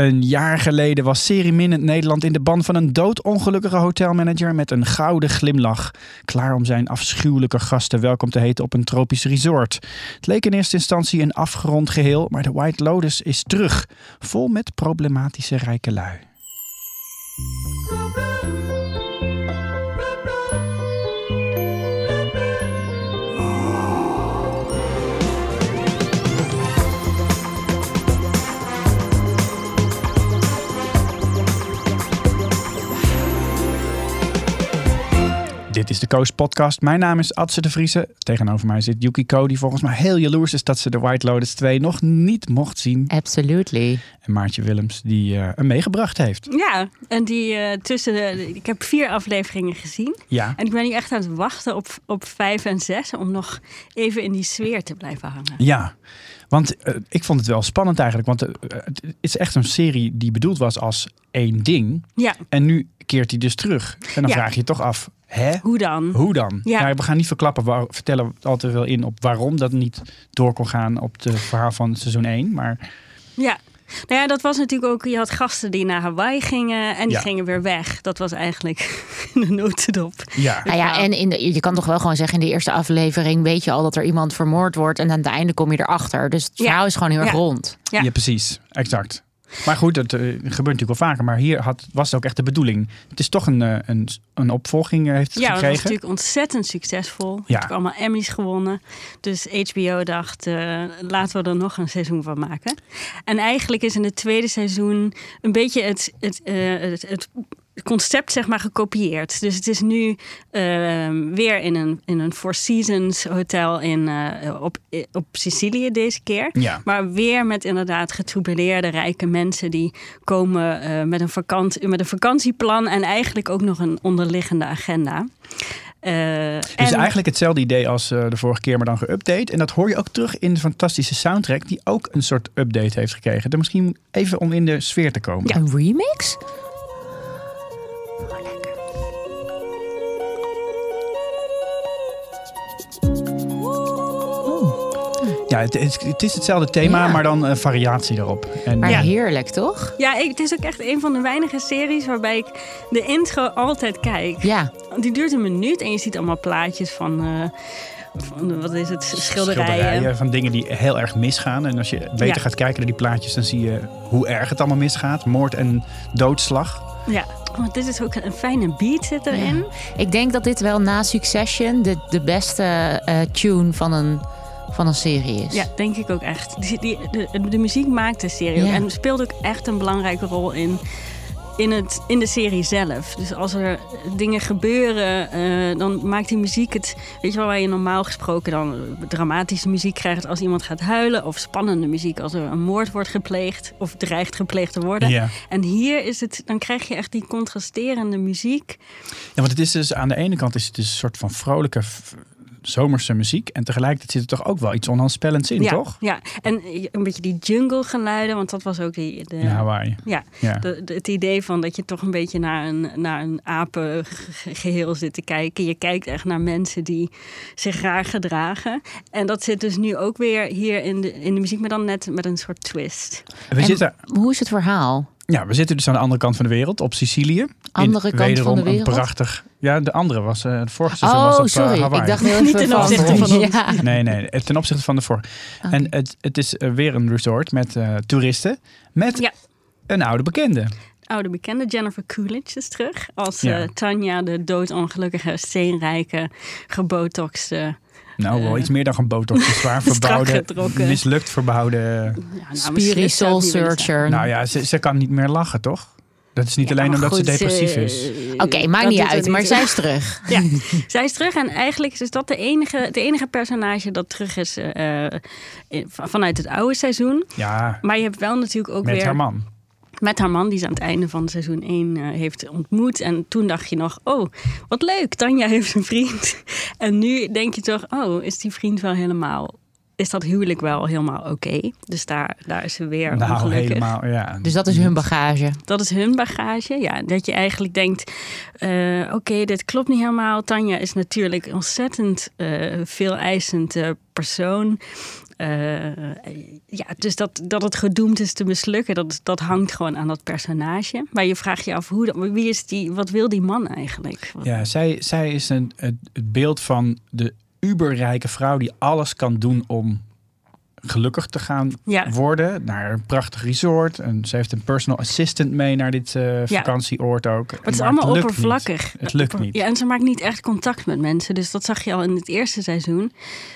Een jaar geleden was serieminnend Nederland in de ban van een doodongelukkige hotelmanager met een gouden glimlach. Klaar om zijn afschuwelijke gasten welkom te heten op een tropisch resort. Het leek in eerste instantie een afgerond geheel, maar de White Lotus is terug. Vol met problematische rijke lui. Dit is de Coast Podcast. Mijn naam is Adse de Vriese. Tegenover mij zit Yukiko, die volgens mij heel jaloers is dat ze de White Lotus 2 nog niet mocht zien. Absolutely. En Maartje Willems, die uh, hem meegebracht heeft. Ja, en die uh, tussen de. Ik heb vier afleveringen gezien. Ja. En ik ben nu echt aan het wachten op, op vijf en zes om nog even in die sfeer te blijven hangen. Ja. Want uh, ik vond het wel spannend eigenlijk. Want het is echt een serie die bedoeld was als één ding. Ja. En nu keert hij dus terug. En dan Ja. vraag je je toch af, hè? Hoe dan? Hoe dan? Ja. Nou, we gaan niet verklappen, waar, vertellen altijd wel in op waarom dat niet door kon gaan op het verhaal van seizoen 1. Maar Ja. Nou ja, dat was natuurlijk ook. Je had gasten die naar Hawaii gingen en die Ja. gingen weer weg. Dat was eigenlijk de notendop. ja, Nou ja, en in de, je kan toch wel gewoon zeggen, in de eerste aflevering weet je al dat er iemand vermoord wordt. En aan het einde kom je erachter. Dus het Ja. verhaal is gewoon heel erg Ja. rond. Ja. ja. precies. Exact. Maar goed, dat eh, gebeurt natuurlijk wel vaker. Maar hier had, was het ook echt de bedoeling. Het is toch een, eh, een, een opvolging eh, heeft het Ja, dat was gekregen. natuurlijk ontzettend succesvol. Ja. Ja. ook allemaal Emmys gewonnen. Dus HBO dacht, laten we er nog een seizoen van maken. En eigenlijk is in het tweede seizoen een beetje het, het, het, het concept zeg maar gekopieerd. Dus het is nu eh, weer in een, in een Four Seasons hotel in, eh, op, op Sicilië deze keer. Ja. Maar weer met inderdaad getroubeleerde rijke mensen die komen eh, met, een vakant, met een vakantieplan en eigenlijk ook nog een onderliggende agenda. Eh, Dus en- eigenlijk hetzelfde idee als eh, de vorige keer, maar dan geüpdate. En dat hoor je ook terug in de fantastische soundtrack, die ook een soort update heeft gekregen. Dus misschien even om in de sfeer te komen. Een remix? Ja, het, is- het is hetzelfde thema, Ja. maar dan een variatie erop. En, Maar ja. heerlijk, toch? Ja, ik, het is ook echt een van de weinige series waarbij ik de intro altijd kijk. Ja. Die duurt een minuut en je ziet allemaal plaatjes van, eh, van wat is het, schilderijen. schilderijen van dingen die heel erg misgaan. En als je beter Ja. gaat kijken naar die plaatjes, dan zie je hoe erg het allemaal misgaat. Moord en doodslag. Ja, want dit is ook een fijne beat zit erin. Ik denk dat dit wel na Succession de, de beste eh, tune van een, van een serie is. Ja, denk ik ook echt. Die, die, de, de muziek maakt de serie. Ja. en speelt ook echt een belangrijke rol in, in, het, in de serie zelf. Dus als er dingen gebeuren, eh, dan maakt die muziek het... Weet je wel, waar je normaal gesproken dan dramatische muziek krijgt... als iemand gaat huilen, of spannende muziek als er een moord wordt gepleegd... of dreigt gepleegd te worden. Ja. En hier is het, dan krijg je echt die contrasterende muziek. Ja, want het is dus aan de ene kant is het dus een soort van vrolijke zomerse muziek. En tegelijkertijd zit er toch ook wel iets onheilspellends in, ja, toch? Ja, en een beetje die jungle geluiden, want dat was ook die... De, In Hawaii. Ja, Ja. de, de- het idee van dat je toch een beetje naar een, naar een apengeheel zit te kijken. Je kijkt echt naar mensen die zich raar gedragen. En dat zit dus nu ook weer hier in de, in de muziek, maar dan net met een soort twist. We, En zitten, Hoe is het verhaal? ja, we zitten dus aan de andere kant van de wereld, op Sicilië. Andere In kant wederom van de wereld? Een prachtig. Ja, de andere was. eh het vorige seizoen was Oh, op eh, sorry. Hawaii. ik dacht heel Niet ten van... opzichte van ons. Ja. Nee, nee, ten opzichte van de vorige. Oké. En het, het is eh, weer een resort met eh, toeristen. Met Ja. een oude bekende. Oude bekende Jennifer Coolidge is terug. Als Ja. eh, Tanja, de doodongelukkige, steenrijke, gebotoxte... Nou, wel iets meer dan een botox. Zwaar verbouwde, mislukt verbouwde. Ja, nou, Soul Searcher. Nou ja, ze, ze kan niet meer lachen, toch? Dat is niet Ja, alleen omdat goed, ze depressief eh, is. Oké, maakt niet uit. Maar zij is terug. Ja, zij is terug en eigenlijk is dat de enige, het enige personage dat terug is eh, in- vanuit het oude seizoen. Ja, Maar je hebt wel natuurlijk ook met weer haar man. met haar man die ze aan het einde van seizoen 1 eh, heeft ontmoet. En toen dacht je nog, oh, wat leuk, Tanja heeft een vriend. En nu denk je toch, oh, is die vriend wel helemaal... Is dat huwelijk wel helemaal oké? Dus daar, daar is ze weer Nou, ongelukkig. helemaal, ja. Dus dat is hun bagage. Dat is hun bagage. Ja, dat je eigenlijk denkt: eh, oké, dit klopt niet helemaal. Tanja is natuurlijk een ontzettend eh veel eisend persoon. eh, ja, dus dat, dat het gedoemd is te mislukken, dat, dat hangt gewoon aan dat personage. Maar je vraagt je af, hoe, dat- wie is die, wat wil die man eigenlijk? Ja, zij, zij is een, het, het beeld van de uberrijke vrouw die alles kan doen om gelukkig te gaan Ja. worden. Naar een prachtig resort. En ze heeft een personal assistant mee naar dit Ja. vakantieoord ook. Maar het is Maar allemaal oppervlakkig. niet. Het lukt niet. Ja, en ze maakt niet echt contact met mensen. Dus dat zag je al in het eerste seizoen.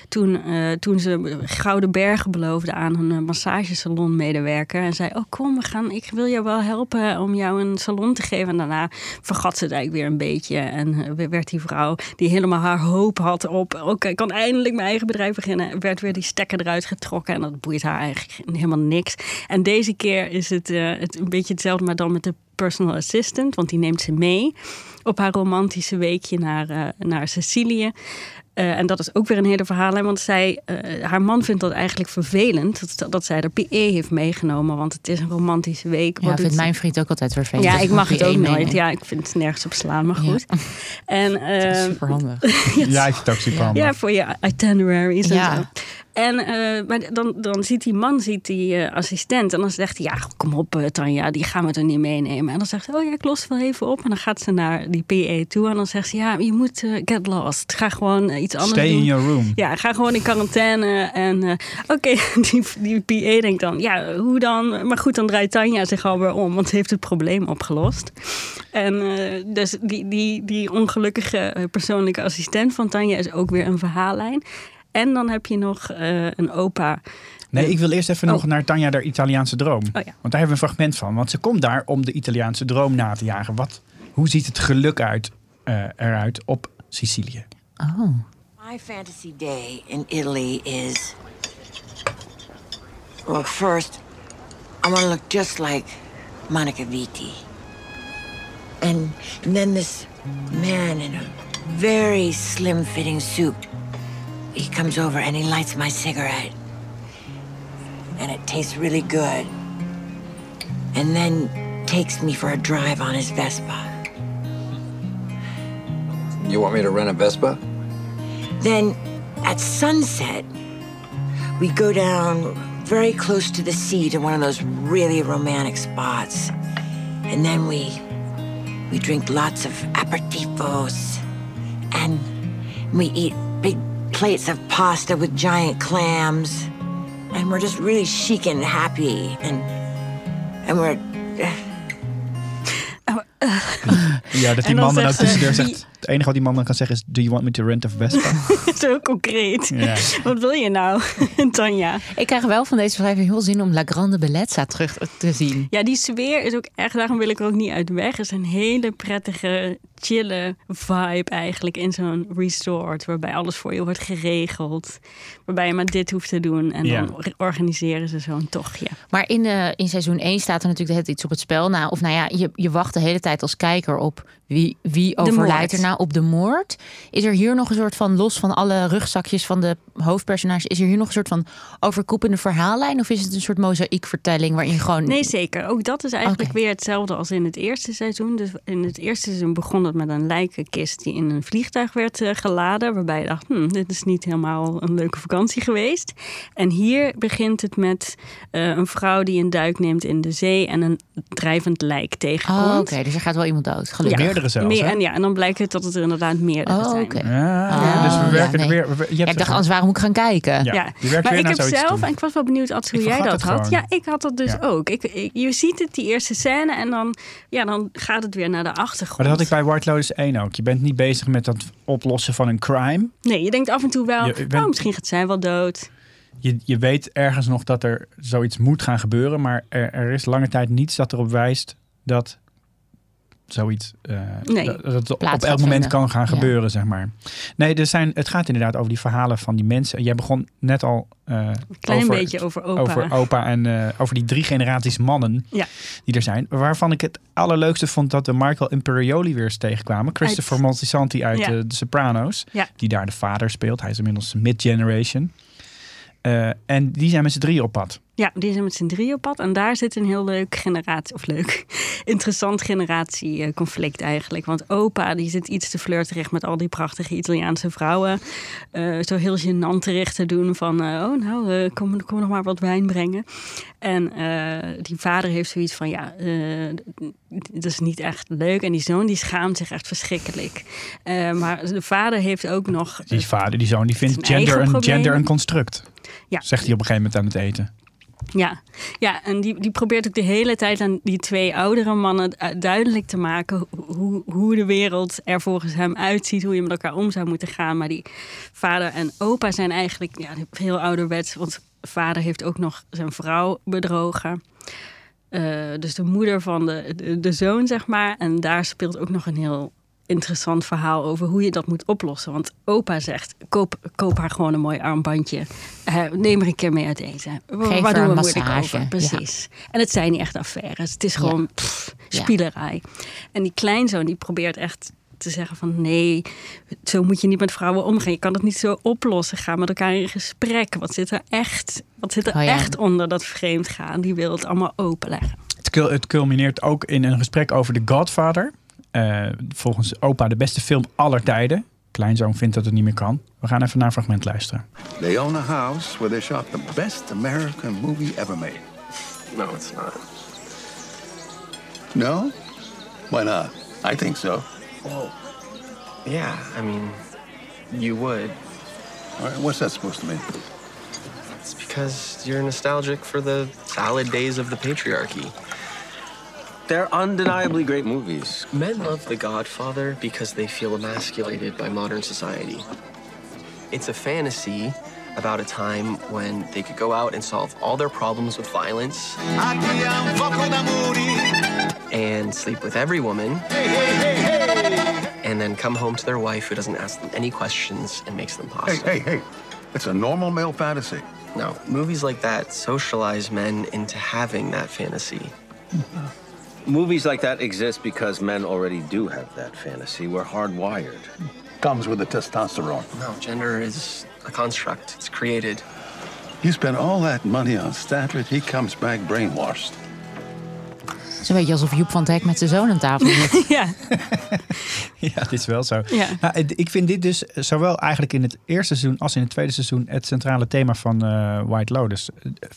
Toen, eh, toen ze gouden bergen beloofde aan een eh, massagesalon medewerker. En zei, oh kom, we gaan, ik wil jou wel helpen om jou een salon te geven. En daarna vergat ze het eigenlijk weer een beetje. En werd die vrouw die helemaal haar hoop had op... oké, ik kan eindelijk mijn eigen bedrijf beginnen. Werd weer die stekker eruit getrokken. En dat boeit haar eigenlijk helemaal niks. En deze keer is het, eh, het een beetje hetzelfde, maar dan met de personal assistant. Want die neemt ze mee op haar romantische weekje naar, eh, naar Sicilië. Eh, en dat is ook weer een hele verhaal. Want zij, eh, haar man vindt dat eigenlijk vervelend. Dat, dat zij de PE heeft meegenomen. Want het is een romantische week. Ja, vindt mijn vriend ook altijd vervelend. ja, ik mag het PA ook nooit. Ja, ik vind het nergens op slaan, maar Ja. goed. En, Dat is eh, super handig. Ja, het ook super handig. ja, voor je itineraries en Ja. zo. En eh, maar dan, dan ziet die man ziet die eh, assistent en dan zegt hij... ja, kom op eh, Tanja, die gaan we er niet meenemen. En dan zegt ze, oh ja, ik los wel even op. En dan gaat ze naar die PA toe en dan zegt ze... ja, je moet get lost. Ga gewoon iets anders Stay doen. in your room. Ja, ga gewoon in quarantaine. En oké, die, die PA denkt dan, ja, hoe dan? Maar goed, dan draait Tanja zich alweer om, want ze heeft het probleem opgelost. En dus die, die, die ongelukkige persoonlijke assistent van Tanja is ook weer een verhaallijn. En dan heb je nog eh, een opa. Nee, ik wil eerst even Oh. nog naar Tanja, de Italiaanse droom. Oh ja. Want daar hebben we een fragment van. Want ze komt daar om de Italiaanse droom na te jagen. Wat, hoe ziet het geluk uit, eh, eruit op Sicilië? Oh. My fantasy day in Italy is. Well, first, I want to look just like Monica Vitti. And, and then this man in a very slim fitting suit. He comes over and he lights my cigarette. And it tastes really good. And then takes me for a drive on his Vespa. You want me to rent a Vespa? Then at sunset, we go down very close to the sea to one of those really romantic spots. And then we we drink lots of aperitivos and we eat big plates of pasta with giant clams. And we're just really chic and happy and and we're Ja, dat die En dan man dan ook zegt ze, tussendoor "Wie- zegt... Het enige wat die man dan kan zeggen is... Do you want me to rent a Vespa? Zo concreet. Ja. Wat wil je nou, Tanja? Ik krijg wel van deze beschrijving heel zin om La Grande Bellezza terug te zien. Ja, die sfeer is ook echt, daarom wil ik er ook niet uit weg. Het is een hele prettige, chille vibe eigenlijk in zo'n resort. Waarbij alles voor je wordt geregeld. Waarbij je maar dit hoeft te doen. En Ja. dan organiseren ze zo'n tochtje. Maar in, eh, in seizoen 1 staat er natuurlijk iets op het spel. Nou, of nou ja, je, je wacht de hele tijd als kijker op wie, wie overlijdt er nou op de moord. Is er hier nog een soort van, los van alle rugzakjes van de hoofdpersonages, is er hier nog een soort van overkoepelende verhaallijn? Of is het een soort mozaïekvertelling waarin gewoon... Nee, zeker. Ook dat is eigenlijk weer hetzelfde als in het eerste seizoen. Dus in het eerste seizoen begon het met een lijkenkist die in een vliegtuig werd eh, geladen. Waarbij je dacht, hm, dit is niet helemaal een leuke vakantie geweest. En hier begint het met eh, een vrouw die een duik neemt in de zee en een drijvend lijk tegenkomt. Oh, oké, dus er gaat wel iemand dood, gelukkig. Meerdere zelfs, Meer, en, ja, en dan blijkt het dat het er inderdaad meerdere Oh, zijn. oké. Ja, Ah, dus we ja, werken nee. er weer... we- je Ja, ik dacht, anders waarom moet ik gaan kijken? Ja, Ja, je werkt maar weer ik naar heb zelf, en ik was wel benieuwd, Ad, hoe Ik jij dat had. gewoon. Ja, ik had dat dus Ja. ook. Ik, ik- je ziet het, die eerste scène, en dan, ja, dan gaat het weer naar de achtergrond. Maar dat had ik bij White Lotus 1 ook. Je bent niet bezig met het oplossen van een crime. Nee, je denkt af en toe wel, Je bent- oh, misschien gaat zij wel dood. Je, je weet ergens nog dat er zoiets moet gaan gebeuren. Maar er, er is lange tijd niets dat erop wijst dat zoiets eh, Nee. dat, op elk moment vinden. kan gaan Ja. gebeuren, zeg maar. Nee, er zijn, het gaat inderdaad over die verhalen van die mensen. Jij begon net al Een klein over, beetje over opa. over opa en eh, over die drie generaties mannen Ja. die er zijn. Waarvan ik het allerleukste vond dat we Michael Imperioli weer eens tegenkwamen. Christopher Moltisanti uit Ja. de Sopranos. Die daar de vader speelt. Hij is inmiddels mid-generation. En die zijn met z'n drieën op pad. Ja, die zijn met z'n drie op pad. En daar zit een heel leuk generatie, of leuk, interessant generatieconflict eigenlijk. Want opa, die zit iets te flirterig met al die prachtige Italiaanse vrouwen. Uh, zo heel gênant terecht te doen van, uh, oh nou, uh, kom, kom nog maar wat wijn brengen. En die vader heeft zoiets van, ja, dat is niet echt leuk. En die zoon, die schaamt zich echt verschrikkelijk. maar de vader heeft ook nog... Die vader, die zoon, die vindt gender een, gender een construct. Ja. Zegt hij op een gegeven moment aan het eten. Ja, ja en die, die probeert ook de hele tijd aan die twee oudere mannen duidelijk te maken hoe, hoe de wereld er volgens hem uitziet, hoe je met elkaar om zou moeten gaan. Maar die vader en opa zijn eigenlijk ja, heel ouderwets, want vader heeft ook nog zijn vrouw bedrogen. Uh, dus de moeder van de, de, zoon, zeg maar. En daar speelt ook nog een heel interessant verhaal over hoe je dat moet oplossen. Want opa zegt, koop, koop haar gewoon een mooi armbandje. Uh, neem er een keer mee uit eten. Geef Waar doen we moeilijk over? Precies. En het zijn niet echt affaires. Het is gewoon ja. spielerij. En die kleinzoon die probeert echt te zeggen van nee, zo moet je niet met vrouwen omgaan. Je kan het niet zo oplossen. Ga met elkaar in gesprek. Wat zit er echt, wat zit er oh echt onder dat vreemd gaan? Die wil het allemaal openleggen. Het culmineert ook in een gesprek over de Godfather. Uh, volgens opa de beste film aller tijden. Kleinzoon vindt dat het niet meer kan. We gaan even naar een fragment luisteren. They own a house where they shot the best American movie ever made. No, it's not. No? Why not? I think so. Well, yeah, I mean, you would. All right, what's that supposed to mean? It's because you're nostalgic for the salad days of the patriarchy. They're undeniably great movies. Men love The Godfather because they feel emasculated by modern society. It's a fantasy about a time when they could go out and solve all their problems with violence and sleep with every woman and then come home to their wife who doesn't ask them any questions and makes them pasta. Hey, hey, hey. It's a normal male fantasy. No, movies like that socialize men into having that fantasy. Movies like that exist because men already do have that fantasy. We're hardwired. Comes with the testosterone. No, gender is a construct. It's created. You spend all that money on Statler, he comes back brainwashed. Het is een beetje alsof Joep van Dijk met zijn zoon aan tafel zit. ja. ja, het is wel zo. Ja. Nou, ik vind dit dus zowel eigenlijk in het eerste seizoen als in het tweede seizoen het centrale thema van uh, White Lotus.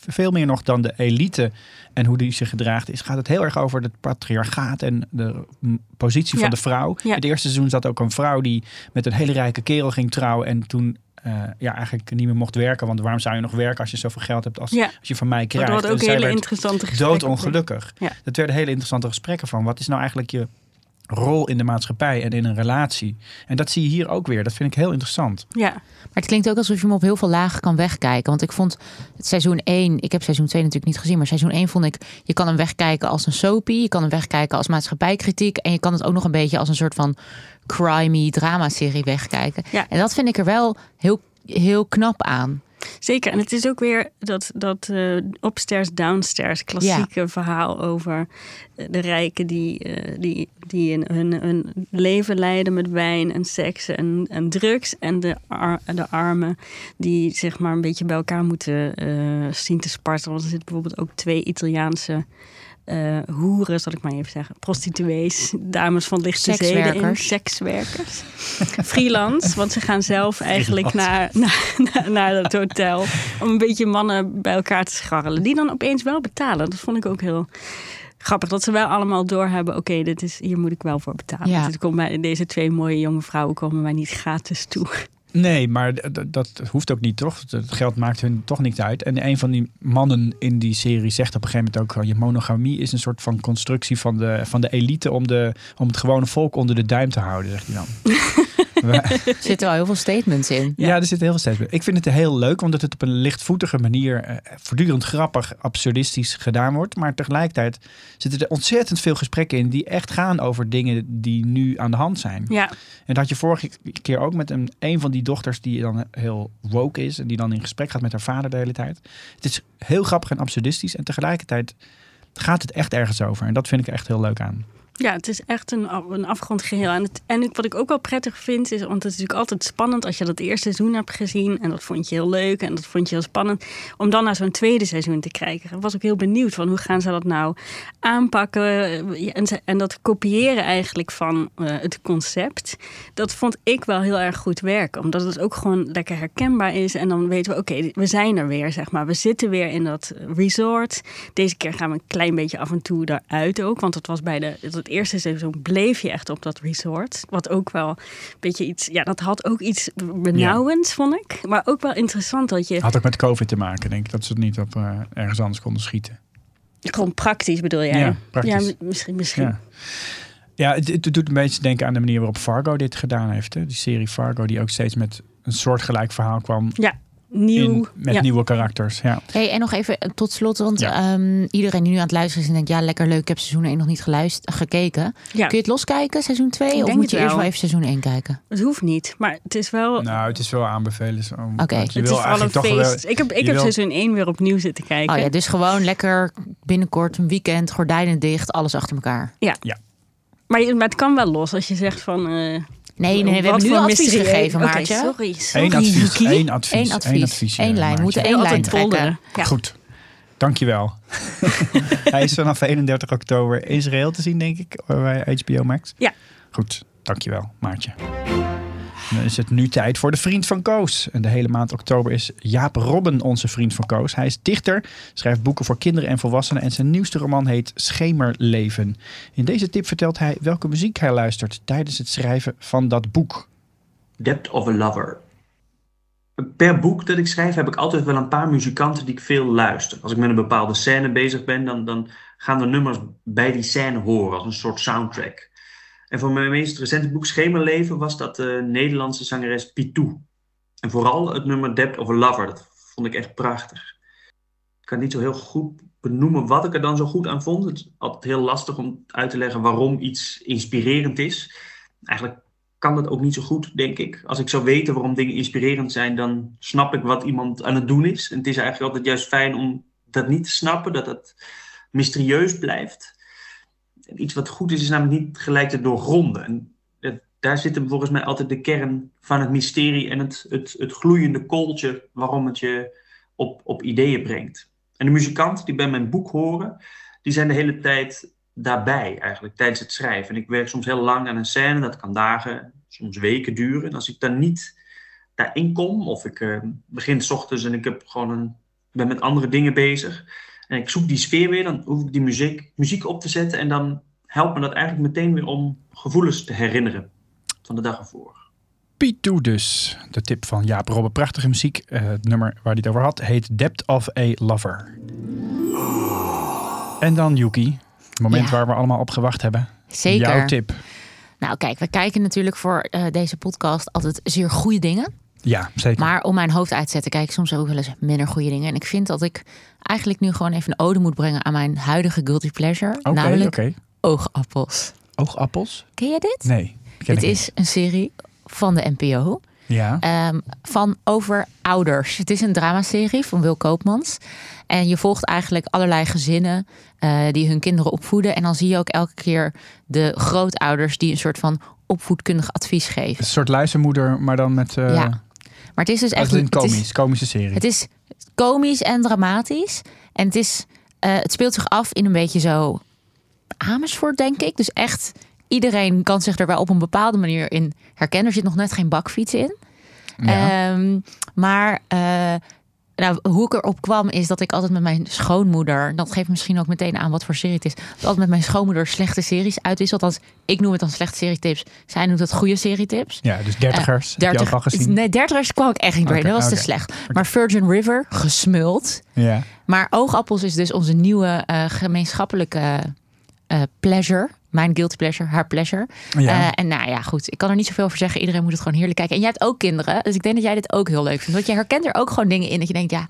Veel meer nog dan de elite en hoe die zich gedraagt is, gaat het heel erg over het patriarchaat en de positie van de vrouw. In het eerste seizoen zat ook een vrouw die met een hele rijke kerel ging trouwen en toen uh, ja, eigenlijk niet meer mocht werken. Want waarom zou je nog werken als je zoveel geld hebt als, als je van mij krijgt? Dat ook hele interessante gesprekken. Doodongelukkig. Ja. Dat werden hele interessante gesprekken van. Wat is nou eigenlijk je rol in de maatschappij en in een relatie? En dat zie je hier ook weer. Dat vind ik heel interessant. Ja. Maar het klinkt ook alsof je hem op heel veel lagen kan wegkijken. Want ik vond het seizoen 1, ik heb seizoen 2 natuurlijk niet gezien, maar seizoen 1 vond ik, je kan hem wegkijken als een soapie, je kan hem wegkijken als maatschappijkritiek en je kan het ook nog een beetje als een soort van crimey drama-serie wegkijken. Ja. En dat vind ik er wel heel, heel knap aan. Zeker, en het is ook weer dat, dat uh, upstairs, downstairs klassieke verhaal over eh, de rijken die, uh, die, die hun, hun leven leiden met wijn en seks en, en drugs. En de, ar, de armen die zeg maar een beetje bij elkaar moeten zien te spartelen. Want er zitten bijvoorbeeld ook twee Italiaanse uh, hoeren, zal ik maar even zeggen. Prostituees, dames van lichte zeden in. Sekswerkers. Freelance, want ze gaan zelf eigenlijk naar, naar, naar, het hotel... om een beetje mannen bij elkaar te scharrelen. Die dan opeens wel betalen. Dat vond ik ook heel grappig. Dat ze wel allemaal doorhebben... oké, dit is hier moet ik wel voor betalen. Ja. Dit komt bij, deze twee mooie jonge vrouwen komen mij niet gratis toe. Nee, maar dat hoeft ook niet, toch? Het geld maakt hun toch niks uit. En een van die mannen in die serie zegt op een gegeven moment ook... je monogamie is een soort van constructie van de, van de elite... Om, de, om het gewone volk onder de duim te houden, zegt hij dan. er zitten wel heel veel statements in. Ja, er zitten heel veel statements Ik vind het heel leuk, omdat het op een lichtvoetige manier... Eh, voortdurend grappig, absurdistisch gedaan wordt. Maar tegelijkertijd zitten er ontzettend veel gesprekken in... die echt gaan over dingen die nu aan de hand zijn. Ja. En dat had je vorige keer ook met een, een van die dochters... die dan heel woke is en die dan in gesprek gaat met haar vader de hele tijd. Het is heel grappig en absurdistisch. En tegelijkertijd gaat het echt ergens over. En dat vind ik echt heel leuk aan. Ja, het is echt een, een afgerond geheel. En, het, en wat ik ook wel prettig vind, is, want het is natuurlijk altijd spannend als je dat eerste seizoen hebt gezien. En dat vond je heel leuk en dat vond je heel spannend. Om dan naar zo'n tweede seizoen te kijken. Ik was ook heel benieuwd van hoe gaan ze dat nou aanpakken. En, en dat kopiëren eigenlijk van eh, het concept. Dat vond ik wel heel erg goed werken. Omdat het ook gewoon lekker herkenbaar is. En dan weten we, oké, we zijn er weer, zeg maar. We zitten weer in dat resort. Deze keer gaan we een klein beetje af en toe daaruit ook. Want het was bij de, eerste seizoen bleef je echt op dat resort. Wat ook wel een beetje iets, ja, dat had ook iets benauwends, vond ik. Maar ook wel interessant dat je, Had ook met COVID te maken, denk ik. Dat ze het niet op eh, ergens anders konden schieten. gewoon praktisch bedoel jij? Ja, praktisch. Ja, misschien. misschien. Ja. Ja, het, het doet een beetje denken aan de manier waarop Fargo dit gedaan heeft. Hè? Die serie Fargo, die ook steeds met een soortgelijk verhaal kwam. Ja, nieuw. In, met ja. nieuwe karakters. Ja. Hey, en nog even eh, tot slot, want Ja. ehm, iedereen die nu aan het luisteren is en denkt, ja, lekker leuk, ik heb seizoen 1 nog niet geluisterd, gekeken. Ja. Kun je het loskijken, seizoen 2? Of moet je eerst wel. even seizoen 1 kijken? Het hoeft niet, maar het is wel... Nou, het is wel aanbevelen. Oké. Het wil is een eigenlijk toch wel... feest. ik heb, ik heb wil- seizoen 1 weer opnieuw zitten kijken. Oh ja, dus gewoon lekker binnenkort een weekend, gordijnen dicht, alles achter elkaar. Maar, je- maar het kan wel los als je zegt van... eh, Nee, nee, we hebben nu advies mysterie- gegeven, Maartje. sorry, sorry. Eén advies, één advies, Eén advies, één advies. één ja, lijn. Maartje. Moeten één lijn trekken. Ja. Goed, dankjewel. Hij is vanaf 31 oktober in Israël te zien, denk ik, bij HBO Max. Ja. Goed, dankjewel, Maartje. Dan is het nu tijd voor de vriend van Koos. En de hele maand oktober is Jaap Robben onze vriend van Koos. Hij is dichter, schrijft boeken voor kinderen en volwassenen en zijn nieuwste roman heet Schemerleven. In deze tip vertelt hij welke muziek hij luistert tijdens het schrijven van dat boek. Depth of a Lover. Per boek dat ik schrijf heb ik altijd wel een paar muzikanten die ik veel luister. Als ik met een bepaalde scène bezig ben, dan, dan gaan de nummers bij die scène horen als een soort soundtrack. En voor mijn meest recente boek Schemerleven was dat de Nederlandse zangeres Pitou. En vooral het nummer Depth of a Lover, dat vond ik echt prachtig. Ik kan niet zo heel goed benoemen wat ik er dan zo goed aan vond. Het is altijd heel lastig om uit te leggen waarom iets inspirerend is. Eigenlijk kan dat ook niet zo goed, denk ik. Als ik zou weten waarom dingen inspirerend zijn, dan snap ik wat iemand aan het doen is. En het is eigenlijk altijd juist fijn om dat niet te snappen, dat het mysterieus blijft. Iets wat goed is, is namelijk niet gelijk te doorgronden. En daar zit volgens mij altijd de kern van het mysterie en het, het, het gloeiende kooltje waarom het je op, op ideeën brengt. En de muzikanten die bij mijn boek horen, die zijn de hele tijd daarbij eigenlijk, tijdens het schrijven. En ik werk soms heel lang aan een scène, dat kan dagen, soms weken duren. En als ik dan niet daarin kom, of ik eh, begin s ochtends en ik heb gewoon een, ben met andere dingen bezig, en ik zoek die sfeer weer, dan hoef ik die muziek, muziek op te zetten en dan helpt me dat eigenlijk meteen weer om gevoelens te herinneren van de dag ervoor. Pitou dus. De tip van Jaap Robben. Prachtige muziek. Eh, het nummer waar hij het over had heet Depth of a Lover. En dan Yuki. Het moment Ja. waar we allemaal op gewacht hebben. Zeker. Jouw tip. Nou, kijk, we kijken natuurlijk voor eh, deze podcast altijd zeer goede dingen. Ja, zeker. Maar om mijn hoofd uit te zetten, kijk ik soms ook wel eens minder goede dingen. En ik vind dat ik eigenlijk nu gewoon even een ode moet brengen aan mijn huidige guilty pleasure. Oké, namelijk oogappels. Oogappels? Ken je dit? Nee. ik is een serie van de NPO. Ja. Ehm, van over ouders. Het is een dramaserie van Wil Koopmans. En je volgt eigenlijk allerlei gezinnen eh, die hun kinderen opvoeden. En dan zie je ook elke keer de grootouders die een soort van opvoedkundig advies geven. Een soort luistermoeder, maar dan met... eh Ja. Maar het is dus echt een het is- komisch, komische serie. Het is komisch en dramatisch. En het, is, eh, het speelt zich af in een beetje zo Amersfoort, denk ik. Dus echt, iedereen kan zich er wel op een bepaalde manier in herkennen. Er zit nog net geen bakfiets in. Ja. Ehm, maar eh, nou, hoe ik erop kwam is dat ik altijd met mijn schoonmoeder... dat geeft misschien ook meteen aan wat voor serie het is... dat altijd met mijn schoonmoeder slechte series uitwissel. Althans, ik noem het dan slechte serietips. Zij noemt het goede serietips. ja, dus dertigers. heb je ook al gezien? Nee, dertigers kwam ik echt niet doorheen. Dat was te slecht. Maar Virgin River, gesmuld. Ja. Maar Oogappels is dus onze nieuwe eh, gemeenschappelijke eh, pleasure. Mijn guilty pleasure, haar pleasure. Ja. Eh, en nou ja, goed. Ik kan er niet zoveel over zeggen. Iedereen moet het gewoon heerlijk kijken. En jij hebt ook kinderen. Dus ik denk dat jij dit ook heel leuk vindt. Want je herkent er ook gewoon dingen in. Dat je denkt, ja,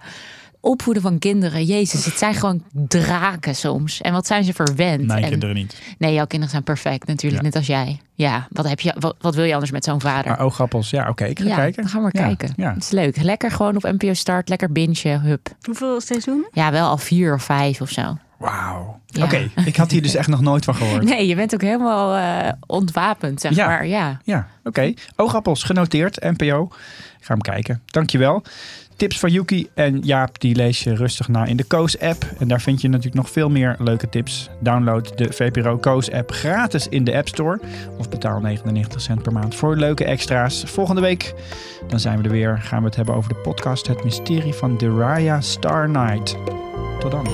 opvoeden van kinderen. Jezus, het zijn gewoon draken soms. En wat zijn ze verwend. Mijn en, kinderen niet. Nee, jouw kinderen zijn perfect natuurlijk. Ja. Net als jij. Ja, wat, heb je, wat, wat wil je anders met zo'n vader? Maar oogappels, ja, oké. ik ga ja, kijken. dan gaan we Ja, kijken. Ja. Het is leuk. Lekker gewoon op NPO Start. Lekker bingen. Hup. Hoeveel seizoenen? Ja, wel al vier of vijf of zo. Wauw. Ja. Oké, ik had hier dus echt nog nooit van gehoord. Nee, je bent ook helemaal eh, ontwapend, zeg Ja. maar. Ja. Ja, oké. Oogappels, genoteerd, NPO. Ik ga hem kijken. Dankjewel. Tips van Yuki en Jaap, die lees je rustig na in de Koos-app. En daar vind je natuurlijk nog veel meer leuke tips. Download de VPRO Koos-app gratis in de App Store. Of betaal 99 cent per maand voor leuke extra's. Volgende week, dan zijn we er weer. Gaan we het hebben over de podcast Het Mysterie van Deraya Star Night. Tot dan.